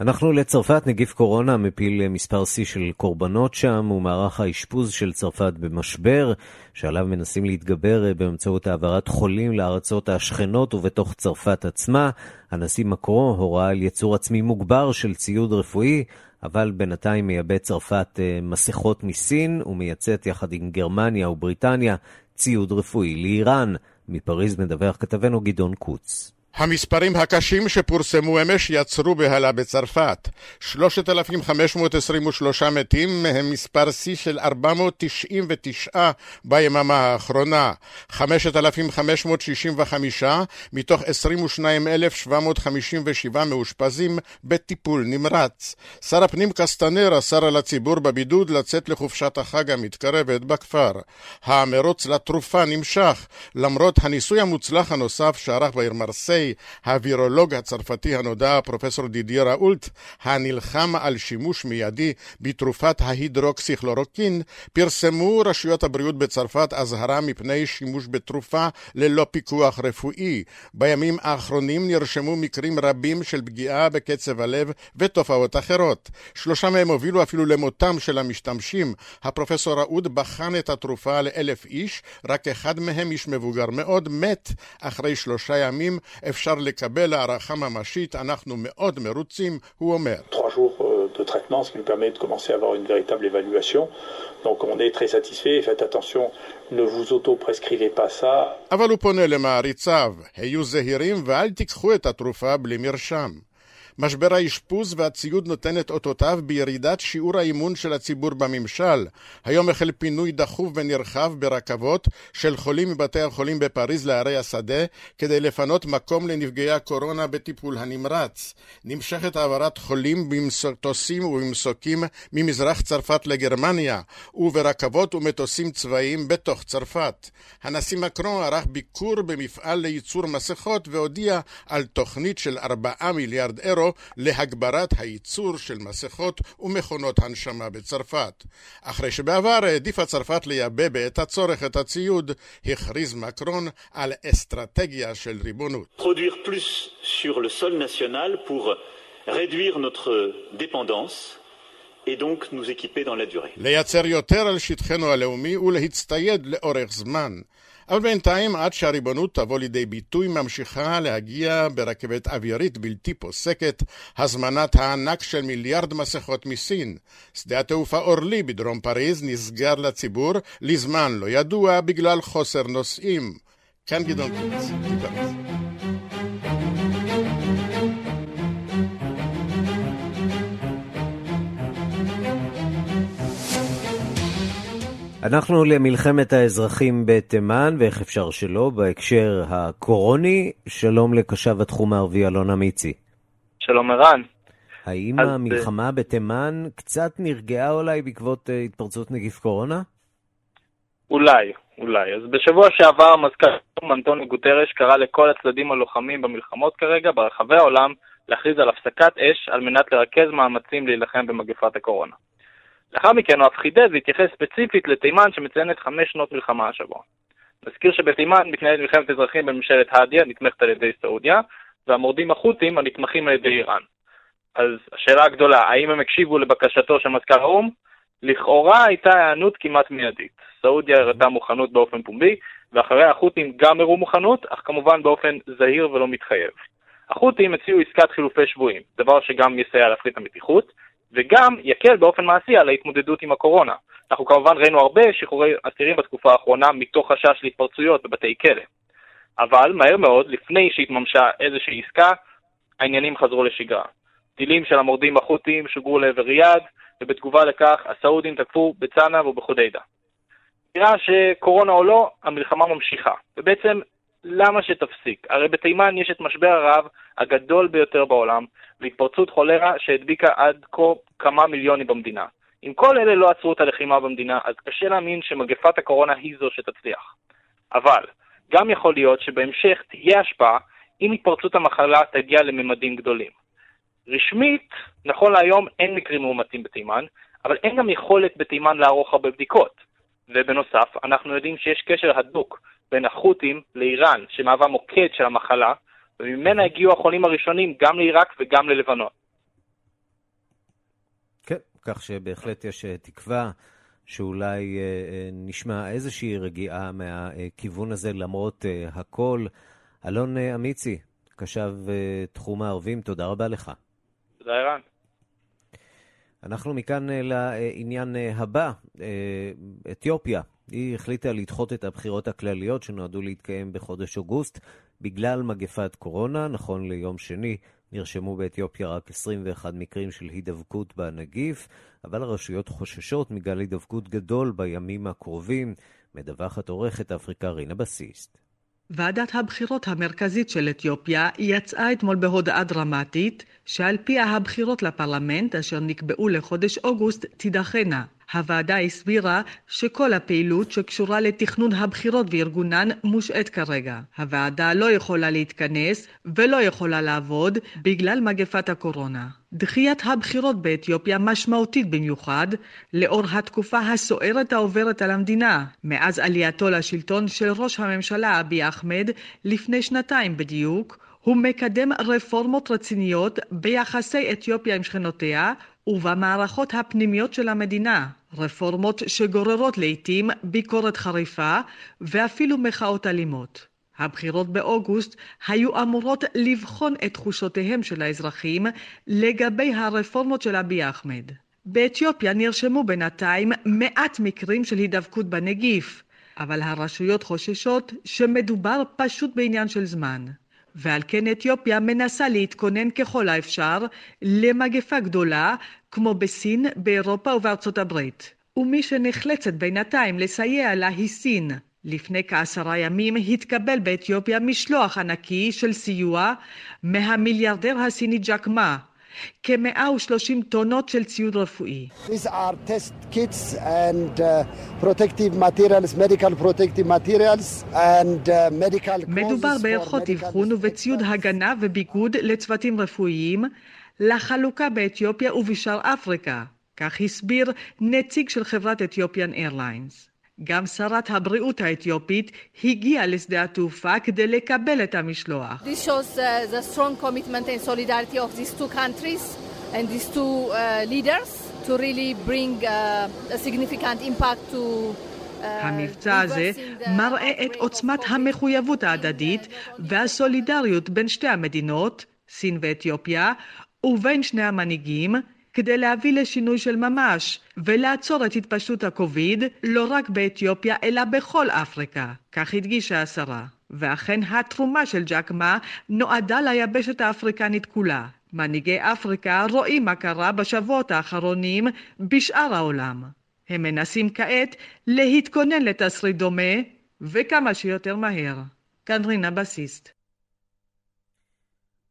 אנחנו לצרפת, נגיף קורונה מפיל מספר שיא של קורבנות שם, ומערך האשפוז של צרפת במשבר, שעליו מנסים להתגבר באמצעות העברת חולים לארצות השכנות ובתוך צרפת עצמה. הנשיא מקרו הורה על יצור עצמי מוגבר של ציוד רפואי, אבל בינתיים מייבא צרפת אה, מסכות מסין ומייצאת יחד עם גרמניה ובריטניה ציוד רפואי לאיראן. מפריז מדווח כתבנו גדעון קוץ. המספרים הקשים שפורסמו אמש יצרו בהלה בצרפת. 3,523 מתים, מהם מספר שיא של 499 ביממה האחרונה. 5,565 מתוך 22,757 מאושפזים בטיפול נמרץ. שר הפנים קסטנר אסר על הציבור בבידוד לצאת לחופשת החג המתקרבת בכפר. המרוץ לתרופה נמשך, למרות הניסוי המוצלח הנוסף שערך בעיר מרסיי הווירולוג הצרפתי הנודע, פרופסור דידיה ראולט, הנלחם על שימוש מיידי בתרופת ההידרוקסיכלורוקין, פרסמו רשויות הבריאות בצרפת אזהרה מפני שימוש בתרופה ללא פיקוח רפואי. בימים האחרונים נרשמו מקרים רבים של פגיעה בקצב הלב ותופעות אחרות. שלושה מהם הובילו אפילו למותם של המשתמשים. הפרופסור ראוד בחן את התרופה לאלף איש, רק אחד מהם, איש מבוגר מאוד, מת אחרי שלושה ימים. אפשר לקבל הערכה ממשית, אנחנו מאוד מרוצים, הוא אומר. de traitement, ce qui nous permet de commencer à avoir une véritable évaluation. Donc on est très satisfait, faites attention, ne vous auto-prescrivez pas ça. אבל הוא פונה למעריציו, היו זהירים ואל תיקחו את התרופה בלי מרשם. משבר האשפוז והציוד נותן את אותותיו בירידת שיעור האימון של הציבור בממשל. היום החל פינוי דחוף ונרחב ברכבות של חולים מבתי החולים בפריז לערי השדה כדי לפנות מקום לנפגעי הקורונה בטיפול הנמרץ. נמשכת העברת חולים במטוסים ובמסוקים ממזרח צרפת לגרמניה וברכבות ומטוסים צבאיים בתוך צרפת. הנשיא מקרון ערך ביקור במפעל לייצור מסכות והודיע על תוכנית של 4 מיליארד אירו יורו להגברת הייצור של מסכות ומכונות הנשמה בצרפת. אחרי שבעבר העדיפה צרפת לייבא בעת הצורך את הציוד, הכריז מקרון על אסטרטגיה של ריבונות. לייצר יותר על שטחנו הלאומי ולהצטייד לאורך זמן. אבל בינתיים, עד שהריבונות תבוא לידי ביטוי, ממשיכה להגיע ברכבת אווירית בלתי פוסקת הזמנת הענק של מיליארד מסכות מסין. שדה התעופה אורלי בדרום פריז נסגר לציבור לזמן לא ידוע בגלל חוסר נוסעים. כאן גדעון קיץ, אנחנו למלחמת האזרחים בתימן, ואיך אפשר שלא, בהקשר הקורוני. שלום לקשב התחום הערבי אלונה מיצי. שלום ערן. האם אז... המלחמה בתימן קצת נרגעה אולי בעקבות uh, התפרצות נגיף קורונה? אולי, אולי. אז בשבוע שעבר מזכ"ל אנטוני גוטרש קרא לכל הצדדים הלוחמים במלחמות כרגע ברחבי העולם להכריז על הפסקת אש על מנת לרכז מאמצים להילחם במגפת הקורונה. לאחר מכן הוא אף חידד והתייחס ספציפית לתימן שמציינת חמש שנות מלחמה השבוע. נזכיר שבתימן מתנהלת מלחמת אזרחים בממשלת האדיה, נתמכת על ידי סעודיה, והמורדים החות'ים הנתמכים על ידי איראן. אז השאלה הגדולה, האם הם הקשיבו לבקשתו של מזכ"ל האו"ם? לכאורה הייתה היענות כמעט מיידית. סעודיה הראתה מוכנות באופן פומבי, ואחריה החות'ים גם הראו מוכנות, אך כמובן באופן זהיר ולא מתחייב. החות'ים הציעו עסקת חילופי שבויים, דבר שגם יסייע להפחית המתיחות, וגם יקל באופן מעשי על ההתמודדות עם הקורונה. אנחנו כמובן ראינו הרבה שחרורי אסירים בתקופה האחרונה מתוך חשש להתפרצויות בבתי כלא. אבל מהר מאוד, לפני שהתממשה איזושהי עסקה, העניינים חזרו לשגרה. טילים של המורדים החות'ים שוגרו לעבר ריאד, ובתגובה לכך הסעודים תקפו בצנעא ובחודיידה. נראה שקורונה או לא, המלחמה ממשיכה. ובעצם, למה שתפסיק? הרי בתימן יש את משבר הרעב הגדול ביותר בעולם, והתפרצות חולרה שהדביקה עד כה כמה מיליונים במדינה. אם כל אלה לא עצרו את הלחימה במדינה, אז קשה להאמין שמגפת הקורונה היא זו שתצליח. אבל, גם יכול להיות שבהמשך תהיה השפעה אם התפרצות המחלה תגיע לממדים גדולים. רשמית, נכון להיום אין מקרים מאומתים בתימן, אבל אין גם יכולת בתימן לערוך הרבה בדיקות. ובנוסף, אנחנו יודעים שיש קשר הדוק בין החות'ים לאיראן, שמהווה מוקד של המחלה, וממנה הגיעו החולים הראשונים גם לעיראק וגם ללבנון. כן, כך שבהחלט יש אה, תקווה שאולי אה, אה, נשמע איזושהי רגיעה מהכיוון הזה למרות הכל. אלון אמיצי, קשב תחום הערבים, תודה רבה לך. תודה, ערן. אנחנו מכאן לעניין הבא, אתיופיה. היא החליטה לדחות את הבחירות הכלליות שנועדו להתקיים בחודש אוגוסט בגלל מגפת קורונה. נכון ליום שני נרשמו באתיופיה רק 21 מקרים של הידבקות בנגיף, אבל הרשויות חוששות מגל הידבקות גדול בימים הקרובים, מדווחת עורכת אפריקה רינה בסיסט. ועדת הבחירות המרכזית של אתיופיה יצאה אתמול בהודעה דרמטית שעל פיה הבחירות לפרלמנט אשר נקבעו לחודש אוגוסט תידחנה. הוועדה הסבירה שכל הפעילות שקשורה לתכנון הבחירות וארגונן מושעת כרגע. הוועדה לא יכולה להתכנס ולא יכולה לעבוד בגלל מגפת הקורונה. דחיית הבחירות באתיופיה משמעותית במיוחד לאור התקופה הסוערת העוברת על המדינה מאז עלייתו לשלטון של ראש הממשלה אבי אחמד לפני שנתיים בדיוק הוא מקדם רפורמות רציניות ביחסי אתיופיה עם שכנותיה ובמערכות הפנימיות של המדינה, רפורמות שגוררות לעתים ביקורת חריפה ואפילו מחאות אלימות. הבחירות באוגוסט היו אמורות לבחון את תחושותיהם של האזרחים לגבי הרפורמות של אבי אחמד. באתיופיה נרשמו בינתיים מעט מקרים של הידבקות בנגיף, אבל הרשויות חוששות שמדובר פשוט בעניין של זמן. ועל כן אתיופיה מנסה להתכונן ככל האפשר למגפה גדולה כמו בסין, באירופה ובארצות הברית. ומי שנחלצת בינתיים לסייע לה היא סין. לפני כעשרה ימים התקבל באתיופיה משלוח ענקי של סיוע מהמיליארדר הסיני ג'ק מה, כ-130 טונות של ציוד רפואי. These are test kits and uh, protective materials, medical protective materials and uh, medical מדובר בערכות אבחון ובציוד הגנה וביגוד לצוותים רפואיים לחלוקה באתיופיה ובשאר אפריקה, כך הסביר נציג של חברת אתיופיאן איירליינס. גם שרת הבריאות האתיופית הגיעה לשדה התעופה כדי לקבל את המשלוח. This shows uh, the strong commitment and solidarity of these two countries and these two uh, leaders to really bring uh, a significant impact to המבצע הזה מראה את עוצמת המחויבות ההדדית והסולידריות בין שתי המדינות, סין ואתיופיה, ובין שני המנהיגים, כדי להביא לשינוי של ממש ולעצור את התפשטות הקוביד לא רק באתיופיה אלא בכל אפריקה, כך הדגישה השרה. ואכן התרומה של ג'קמה נועדה ליבשת האפריקנית כולה. מנהיגי אפריקה רואים מה קרה בשבועות האחרונים בשאר העולם. הם מנסים כעת להתכונן לתסריט דומה וכמה שיותר מהר. כאן רינה בסיסט.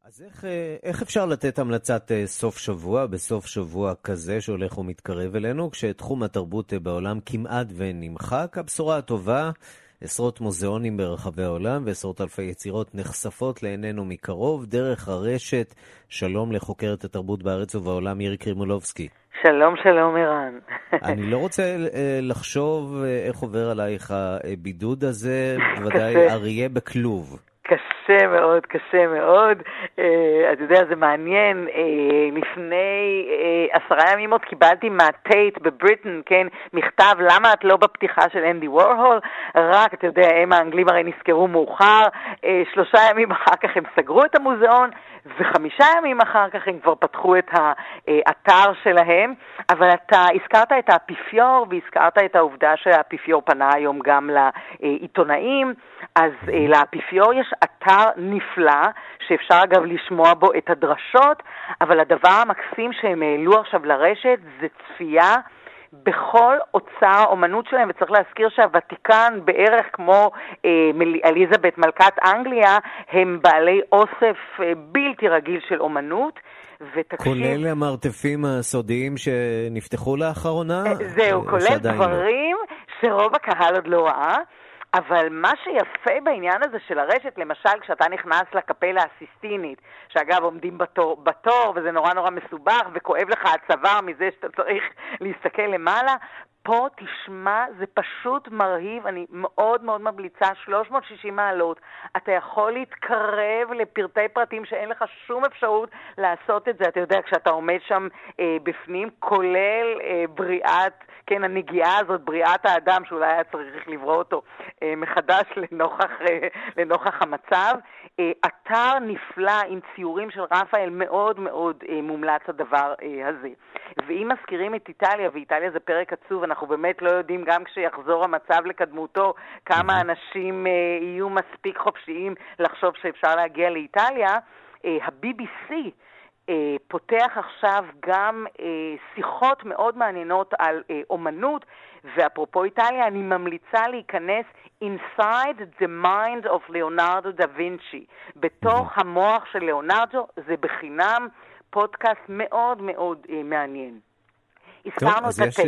אז איך, אה, איך אפשר לתת המלצת אה, סוף שבוע, בסוף שבוע כזה שהולך ומתקרב אלינו, כשתחום התרבות אה, בעולם כמעט ונמחק? הבשורה הטובה, עשרות מוזיאונים ברחבי העולם ועשרות אלפי יצירות נחשפות לעינינו מקרוב דרך הרשת. שלום לחוקרת התרבות בארץ ובעולם, מירי קרימולובסקי. שלום, שלום, ערן. אני לא רוצה לחשוב איך עובר עלייך הבידוד הזה, בוודאי אריה בכלוב. קשה. מאוד, קשה מאוד. אה, אתה יודע, זה מעניין. אה, לפני אה, עשרה ימים עוד קיבלתי מהטייט בבריטן, כן, מכתב, למה את לא בפתיחה של אנדי וורהול? רק, אתה יודע, הם האנגלים הרי נזכרו מאוחר. שלושה ימים אחר כך הם סגרו את המוזיאון. וחמישה ימים אחר כך הם כבר פתחו את האתר שלהם, אבל אתה הזכרת את האפיפיור והזכרת את העובדה שהאפיפיור פנה היום גם לעיתונאים, אז אה, לאפיפיור יש אתר נפלא, שאפשר אגב לשמוע בו את הדרשות, אבל הדבר המקסים שהם העלו עכשיו לרשת זה צפייה בכל אוצר האומנות שלהם, וצריך להזכיר שהוותיקן, בערך כמו אה, אליזבת מלכת אנגליה, הם בעלי אוסף אה, בלתי רגיל של אומנות. ותקשיב... כולל המרתפים הסודיים שנפתחו לאחרונה? אה, זהו, כולל לא. דברים. שרוב הקהל עוד לא ראה. אבל מה שיפה בעניין הזה של הרשת, למשל כשאתה נכנס לקפלה הסיסטינית, שאגב עומדים בתור, בתור וזה נורא נורא מסובך וכואב לך הצוואר מזה שאתה צריך להסתכל למעלה, פה תשמע, זה פשוט מרהיב, אני מאוד מאוד ממליצה, 360 מעלות. אתה יכול להתקרב לפרטי פרטים שאין לך שום אפשרות לעשות את זה. אתה יודע, כשאתה עומד שם אה, בפנים, כולל אה, בריאת, כן, הנגיעה הזאת, בריאת האדם, שאולי היה צריך לברוא אותו אה, מחדש לנוכח, אה, לנוכח המצב. אה, אתר נפלא עם ציורים של רפאל, מאוד מאוד אה, מומלץ הדבר אה, הזה. ואם מזכירים את איטליה, ואיטליה זה פרק עצוב, אנחנו באמת לא יודעים, גם כשיחזור המצב לקדמותו, כמה אנשים אה, יהיו מספיק חופשיים לחשוב שאפשר להגיע לאיטליה. אה, ה-BBC פותח עכשיו גם אה, שיחות מאוד מעניינות על אה, אומנות, ואפרופו איטליה, אני ממליצה להיכנס Inside the Mind of Leonardo da Vinci, בתוך המוח של ליאונרדו, זה בחינם פודקאסט מאוד מאוד אה, מעניין. הזכרנו את.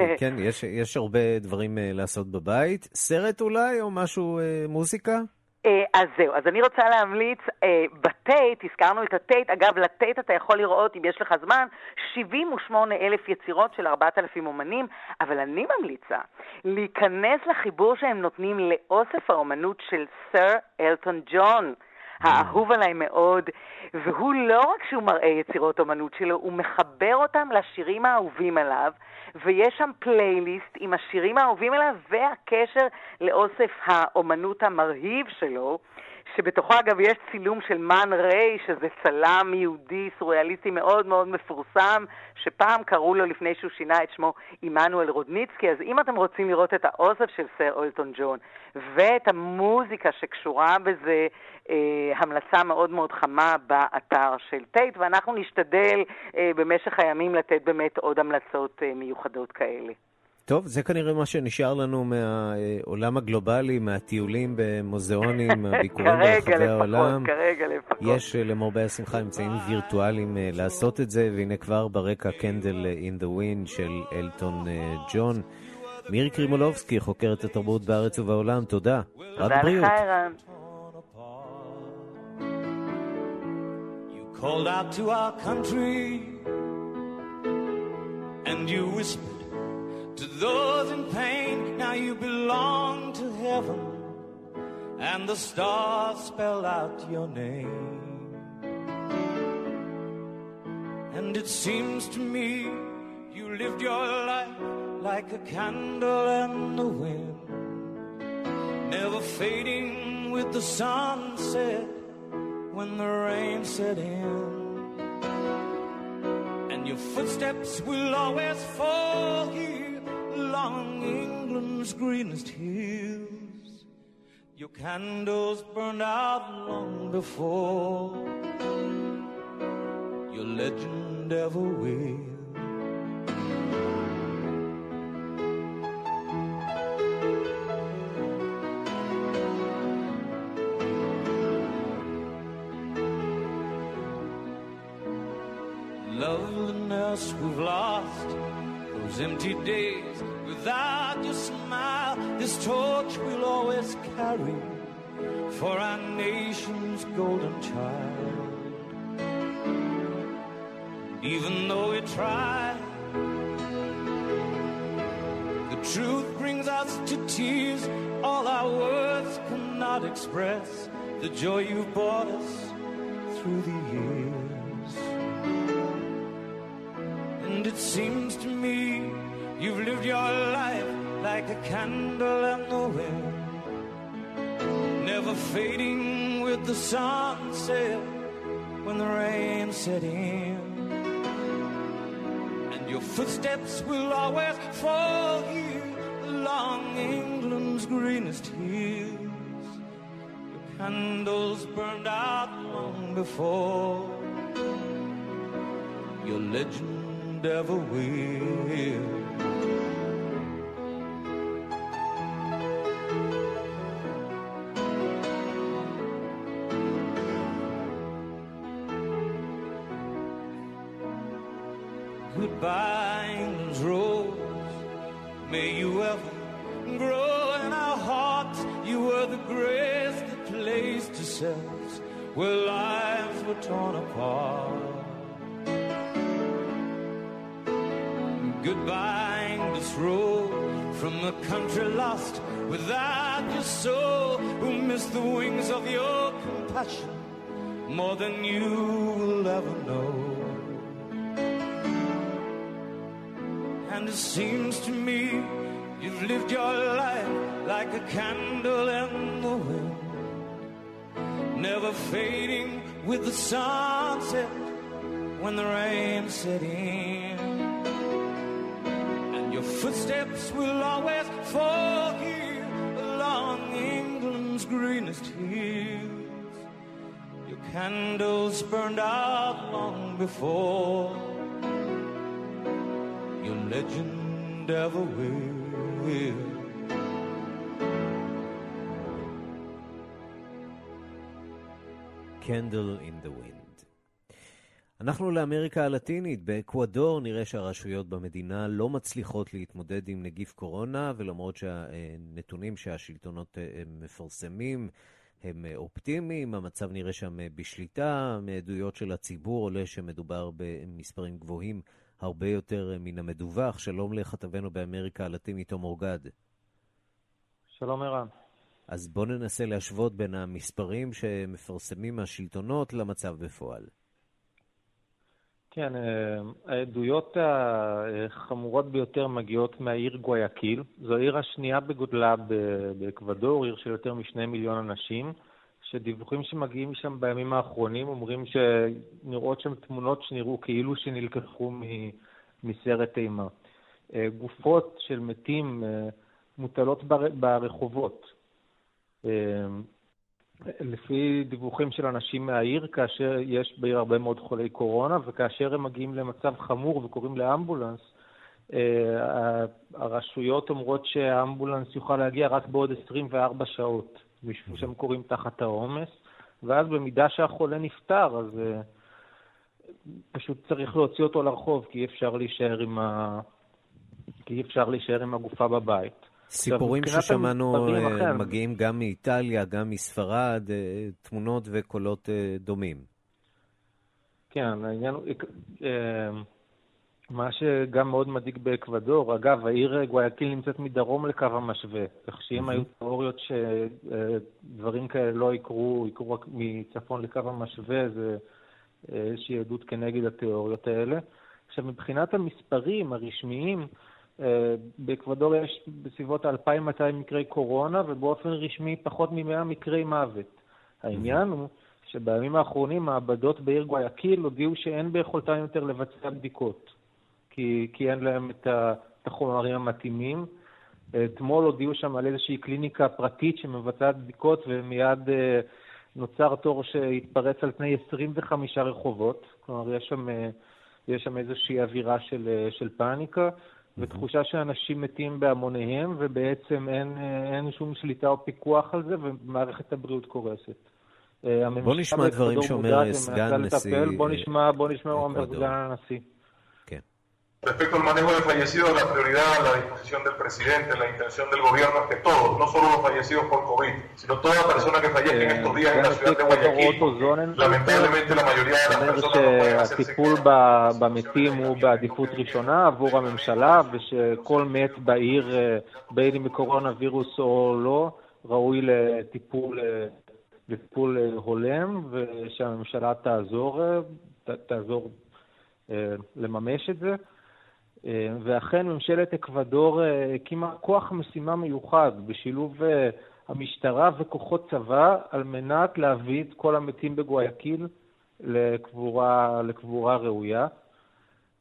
אה, כן, יש, יש הרבה דברים uh, לעשות בבית. סרט אולי, או משהו, uh, מוזיקה? Uh, אז זהו, אז אני רוצה להמליץ, uh, בטייט, הזכרנו את הטייט, אגב, לטייט אתה יכול לראות, אם יש לך זמן, 78 אלף יצירות של 4,000 אומנים, אבל אני ממליצה להיכנס לחיבור שהם נותנים לאוסף האומנות של סר אלטון ג'ון. האהוב עליי מאוד, והוא לא רק שהוא מראה יצירות אומנות שלו, הוא מחבר אותם לשירים האהובים עליו, ויש שם פלייליסט עם השירים האהובים עליו והקשר לאוסף האומנות המרהיב שלו. שבתוכו אגב יש צילום של מן ריי, שזה צלם יהודי סוריאליסטי מאוד מאוד מפורסם, שפעם קראו לו לפני שהוא שינה את שמו עמנואל רודניצקי, אז אם אתם רוצים לראות את האוסף של סר אלטון ג'ון ואת המוזיקה שקשורה בזה, אה, המלצה מאוד מאוד חמה באתר של טייט, ואנחנו נשתדל אה, במשך הימים לתת באמת עוד המלצות אה, מיוחדות כאלה. טוב, זה כנראה מה שנשאר לנו מהעולם הגלובלי, מהטיולים במוזיאונים, מהביקורים ברחבי העולם. כרגע לפחות. יש למרבה השמחה אמצעים וירטואליים אה, לעשות את זה, והנה כבר ברקע Candle in the Wind של אלטון אה, ג'ון. מירי קרימולובסקי, חוקרת התרבות בארץ ובעולם, תודה. תודה לך, ערן. called out to our country and you whispered To those in pain, now you belong to heaven, and the stars spell out your name. And it seems to me you lived your life like a candle in the wind, never fading with the sunset when the rain set in. And your footsteps will always fall here along England's greenest hills. Your candles burned out long before your legend ever will. Empty days without your smile, this torch we'll always carry for our nation's golden child. Even though we try, the truth brings us to tears. All our words cannot express the joy you've brought us through the a candle in the wind, never fading with the sunset when the rain set in. And your footsteps will always fall here along England's greenest hills. Your candles burned out long before your legend ever will. Goodbye, England's rose. May you ever grow in our hearts. You were the grace that placed yourselves where lives were torn apart. Goodbye, English rose from a country lost without your soul, who missed the wings of your compassion more than you will ever know. And it seems to me you've lived your life like a candle in the wind, never fading with the sunset when the rain set in. And your footsteps will always fall here along England's greenest hills. Your candles burned out long before legend ever will. Candle in the Wind. אנחנו לאמריקה הלטינית. באקוודור נראה שהרשויות במדינה לא מצליחות להתמודד עם נגיף קורונה, ולמרות שהנתונים שהשלטונות אה, מפרסמים הם אופטימיים, המצב נראה שם בשליטה. מעדויות של הציבור עולה שמדובר במספרים גבוהים הרבה יותר מן המדווח. שלום לכתבנו באמריקה הלטינית, תום אורגד. שלום ערן. אז בואו ננסה להשוות בין המספרים שמפרסמים השלטונות למצב בפועל. כן, העדויות החמורות ביותר מגיעות מהעיר גויאקיל. זו העיר השנייה בגודלה באקוודור, עיר של יותר משני מיליון אנשים, שדיווחים שמגיעים משם בימים האחרונים אומרים שנראות שם תמונות שנראו כאילו שנלקחו מסרט אימה. גופות של מתים מוטלות ברחובות. לפי דיווחים של אנשים מהעיר, כאשר יש בעיר הרבה מאוד חולי קורונה, וכאשר הם מגיעים למצב חמור וקוראים לאמבולנס, הרשויות אומרות שהאמבולנס יוכל להגיע רק בעוד 24 שעות, משום שהם קוראים תחת העומס, ואז במידה שהחולה נפטר, אז פשוט צריך להוציא אותו לרחוב, כי אי אפשר להישאר עם, ה... כי אי אפשר להישאר עם הגופה בבית. סיפורים ששמענו מגיעים גם מאיטליה, גם מספרד, תמונות וקולות דומים. כן, העניין הוא... מה שגם מאוד מדאיג באקוודור, אגב, העיר גואיאקיל נמצאת מדרום לקו המשווה, כך שאם היו תיאוריות שדברים כאלה לא יקרו, יקרו רק מצפון לקו המשווה, זה איזושהי עדות כנגד התיאוריות האלה. עכשיו, מבחינת המספרים הרשמיים, באקוודור יש בסביבות 2,200 מקרי קורונה, ובאופן רשמי פחות מ-100 מקרי מוות. העניין הוא שבימים האחרונים מעבדות בעיר גואיאקיל הודיעו שאין ביכולתן יותר לבצע בדיקות, כי, כי אין להם את החומרים המתאימים. אתמול הודיעו שם על איזושהי קליניקה פרטית שמבצעת בדיקות, ומיד נוצר תור שהתפרץ על פני 25 רחובות. כלומר, יש שם, יש שם איזושהי אווירה של, של פאניקה. ותחושה שאנשים מתים בהמוניהם, ובעצם אין, אין שום שליטה או פיקוח על זה, ומערכת הבריאות קורסת. בוא נשמע דברים שאומר סגן נשיא... בוא נשמע, בוא נשמע סגן הנשיא. Respecto al manejo de fallecidos, la prioridad, la disposición del presidente, la intención del gobierno es que todos, no solo los fallecidos por COVID, sino toda persona que fallezca en estos días en la ciudad de Guayaquil, lamentablemente la mayoría de las personas no pueden hacerse שהטיפול במתים הוא בעדיפות ראשונה עבור הממשלה, ושכל מת בעיר, בין אם מקורונה וירוס או לא, ראוי לטיפול לטיפול הולם, ושהממשלה תעזור, תעזור לממש את זה. ואכן ממשלת אקוודור הקימה כוח משימה מיוחד בשילוב המשטרה וכוחות צבא על מנת להביא את כל המתים בגואיקיל לקבורה, לקבורה ראויה.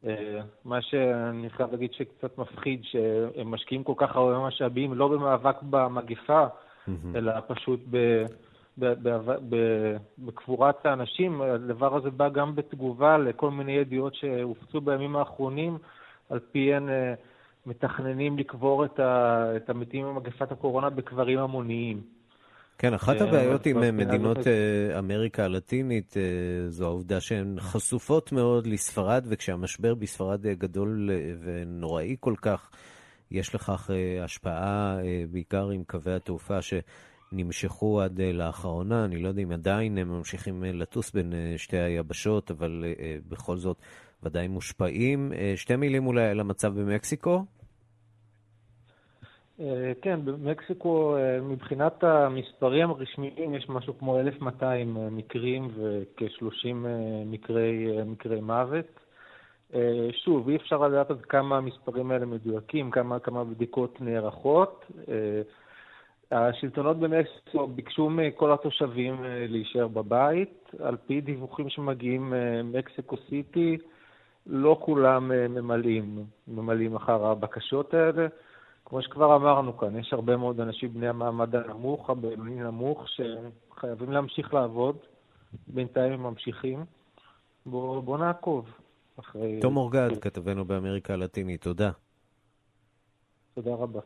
אה, מה שאני חייב להגיד שקצת מפחיד, שהם משקיעים כל כך הרבה משאבים, לא במאבק במגפה, אלא פשוט ב... בקבורת האנשים, הדבר הזה בא גם בתגובה לכל מיני ידיעות שהופצו בימים האחרונים, על פיהן אה, מתכננים לקבור את, ה, את המתים ממגפת הקורונה בקברים המוניים. כן, אחת אה, הבעיות עם אה, מדינות אמריקה הלטינית זו העובדה שהן חשופות מאוד לספרד, וכשהמשבר בספרד גדול ונוראי כל כך, יש לכך השפעה בעיקר עם קווי התעופה שנמשכו עד לאחרונה. אני לא יודע אם עדיין הם ממשיכים לטוס בין שתי היבשות, אבל בכל זאת ודאי מושפעים. שתי מילים אולי על המצב במקסיקו. אה, כן, במקסיקו אה, מבחינת המספרים הרשמיים יש משהו כמו 1,200 אה, מקרים וכ-30 מקרי, מקרי מוות. שוב, אי אפשר לדעת עד כמה המספרים האלה מדויקים, כמה, כמה בדיקות נערכות. השלטונות במקסיקו ביקשו מכל התושבים להישאר בבית. על פי דיווחים שמגיעים ממקסיקו סיטי, לא כולם ממלאים, ממלאים אחר הבקשות האלה. כמו שכבר אמרנו כאן, יש הרבה מאוד אנשים בני המעמד הנמוך, הבינוני נמוך, שחייבים להמשיך לעבוד. בינתיים הם ממשיכים. בואו בוא נעקוב אחרי... תום אורגד, כתבנו באמריקה הלטינית, תודה. תודה רבה.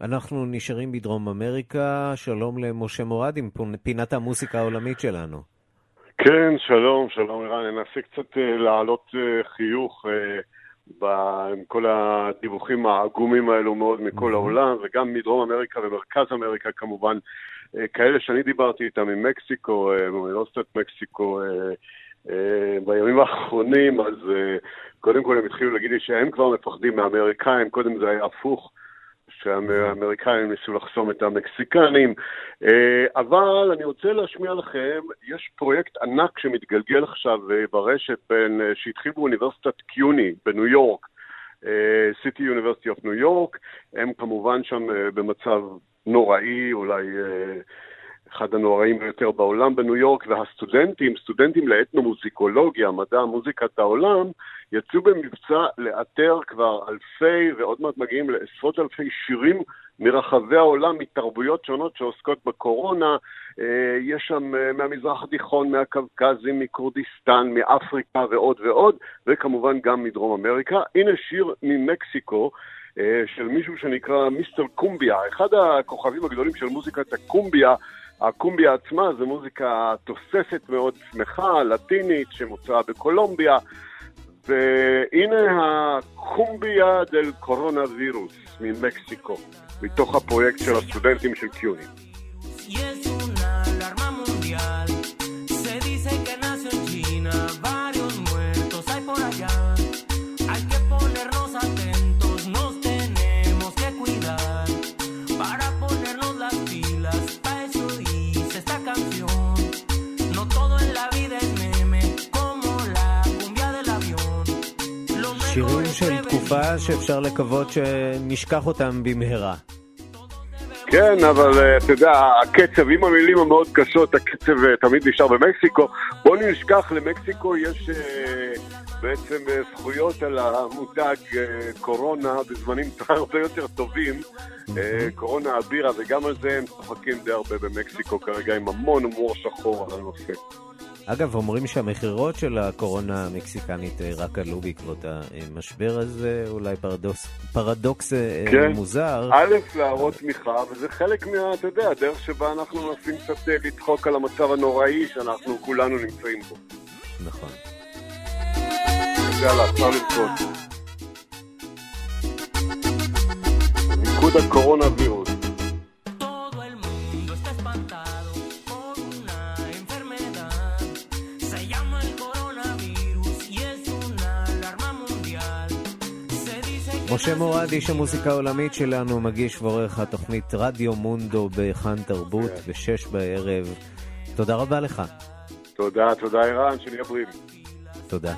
אנחנו נשארים בדרום אמריקה. שלום למשה מורד עם פינת המוסיקה העולמית שלנו. כן, שלום, שלום ערן. ננסה קצת uh, להעלות uh, חיוך. Uh, עם כל הדיווחים העגומים האלו מאוד מכל העולם, וגם מדרום אמריקה ומרכז אמריקה כמובן, אה, כאלה שאני דיברתי איתם ממקסיקו, אה, מאוניברסיטת מקסיקו, אה, בימים האחרונים, אז קודם כל הם התחילו להגיד לי שהם כבר מפחדים מהאמריקאים, קודם זה היה הפוך. שהאמריקאים ניסו לחסום את המקסיקנים. אה, אבל אני רוצה להשמיע לכם, יש פרויקט ענק שמתגלגל עכשיו אה, ברשת בין, אה, שהתחיל באוניברסיטת קיוני בניו יורק, סיטי יוניברסיטי אוף ניו יורק, הם כמובן שם במצב נוראי, אולי אחד הנוראים ביותר בעולם בניו יורק, והסטודנטים, סטודנטים לאתנומוזיקולוגיה, מדע מוזיקת העולם, יצאו במבצע לאתר כבר אלפי, ועוד מעט מגיעים לעשרות אלפי שירים מרחבי העולם, מתרבויות שונות שעוסקות בקורונה. אה, יש שם אה, מהמזרח התיכון, מהקווקזים, מכורדיסטן, מאפריקה ועוד ועוד, וכמובן גם מדרום אמריקה. הנה שיר ממקסיקו. אה, של מישהו שנקרא מיסטר קומביה, אחד הכוכבים הגדולים של מוזיקת הקומביה, הקומביה עצמה זה מוזיקה תוססת מאוד שמחה, לטינית, שמוצאה בקולומביה, והנה הקומביה דל קורונה וירוס ממקסיקו, מתוך הפרויקט של הסטודנטים של קיוני. של תקופה שאפשר לקוות שנשכח אותם במהרה. כן, אבל אה, אתה יודע, הקצב, עם המילים המאוד קשות, הקצב אה, תמיד נשאר במקסיקו. בואו נשכח, למקסיקו יש אה, בעצם זכויות על המותג קורונה בזמנים הרבה יותר טובים. קורונה הבירה, וגם על זה הם צוחקים די הרבה במקסיקו כרגע, עם המון הומור שחור על הנושא. אגב, אומרים שהמכירות של הקורונה המקסיקנית אה, רק עלו בעקבות המשבר הזה, אולי פרדוקס, פרדוקס אה, כן. מוזר. א', להראות תמיכה, וזה חלק מה, אתה יודע, הדרך שבה אנחנו מנסים קצת אה, לדחוק על המצב הנוראי שאנחנו כולנו נמצאים בו. נכון. יאללה, אפשר לבכות. מיקוד הקורונה וירוס. משה מורד, איש המוסיקה העולמית שלנו, מגיש ועורך התוכנית רדיו מונדו בכאן תרבות בשש בערב. תודה רבה לך. תודה, תודה ערן, שנהיה בריאים. תודה.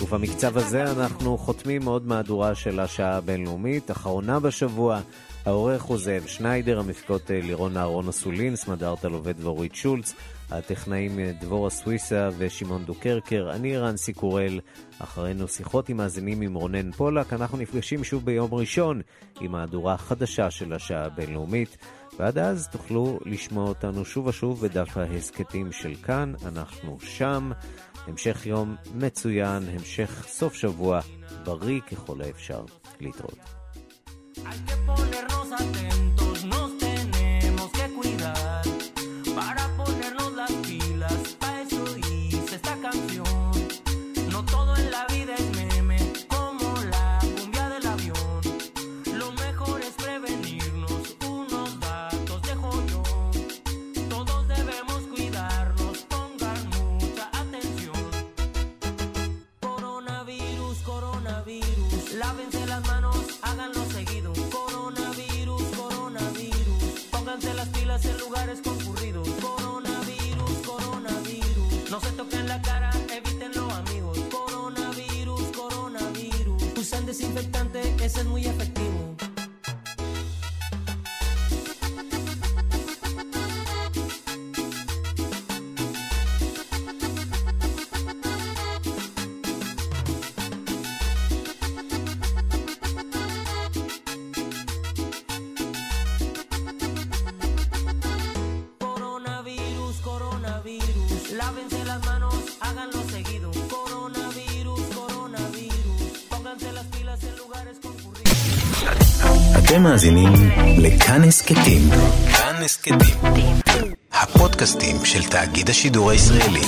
ובמקצב הזה אנחנו חותמים עוד מהדורה של השעה הבינלאומית, אחרונה בשבוע. העורך הוא זאב שניידר, המפקות אה, לירון אהרון אסולין, סמדארטה לובד ואורית שולץ, הטכנאים אה, דבורה סוויסה ושמעון דוקרקר, אני רנסי קורל, אחרינו שיחות עם מאזינים עם רונן פולק, אנחנו נפגשים שוב ביום ראשון עם מהדורה החדשה של השעה הבינלאומית. ועד אז תוכלו לשמוע אותנו שוב ושוב בדף ההסכתים של כאן, אנחנו שם. המשך יום מצוין, המשך סוף שבוע בריא ככל האפשר. להתראות. Hay que ponernos לכאן הסכתים. כאן הסכתים. הפודקאסטים של תאגיד השידור הישראלי.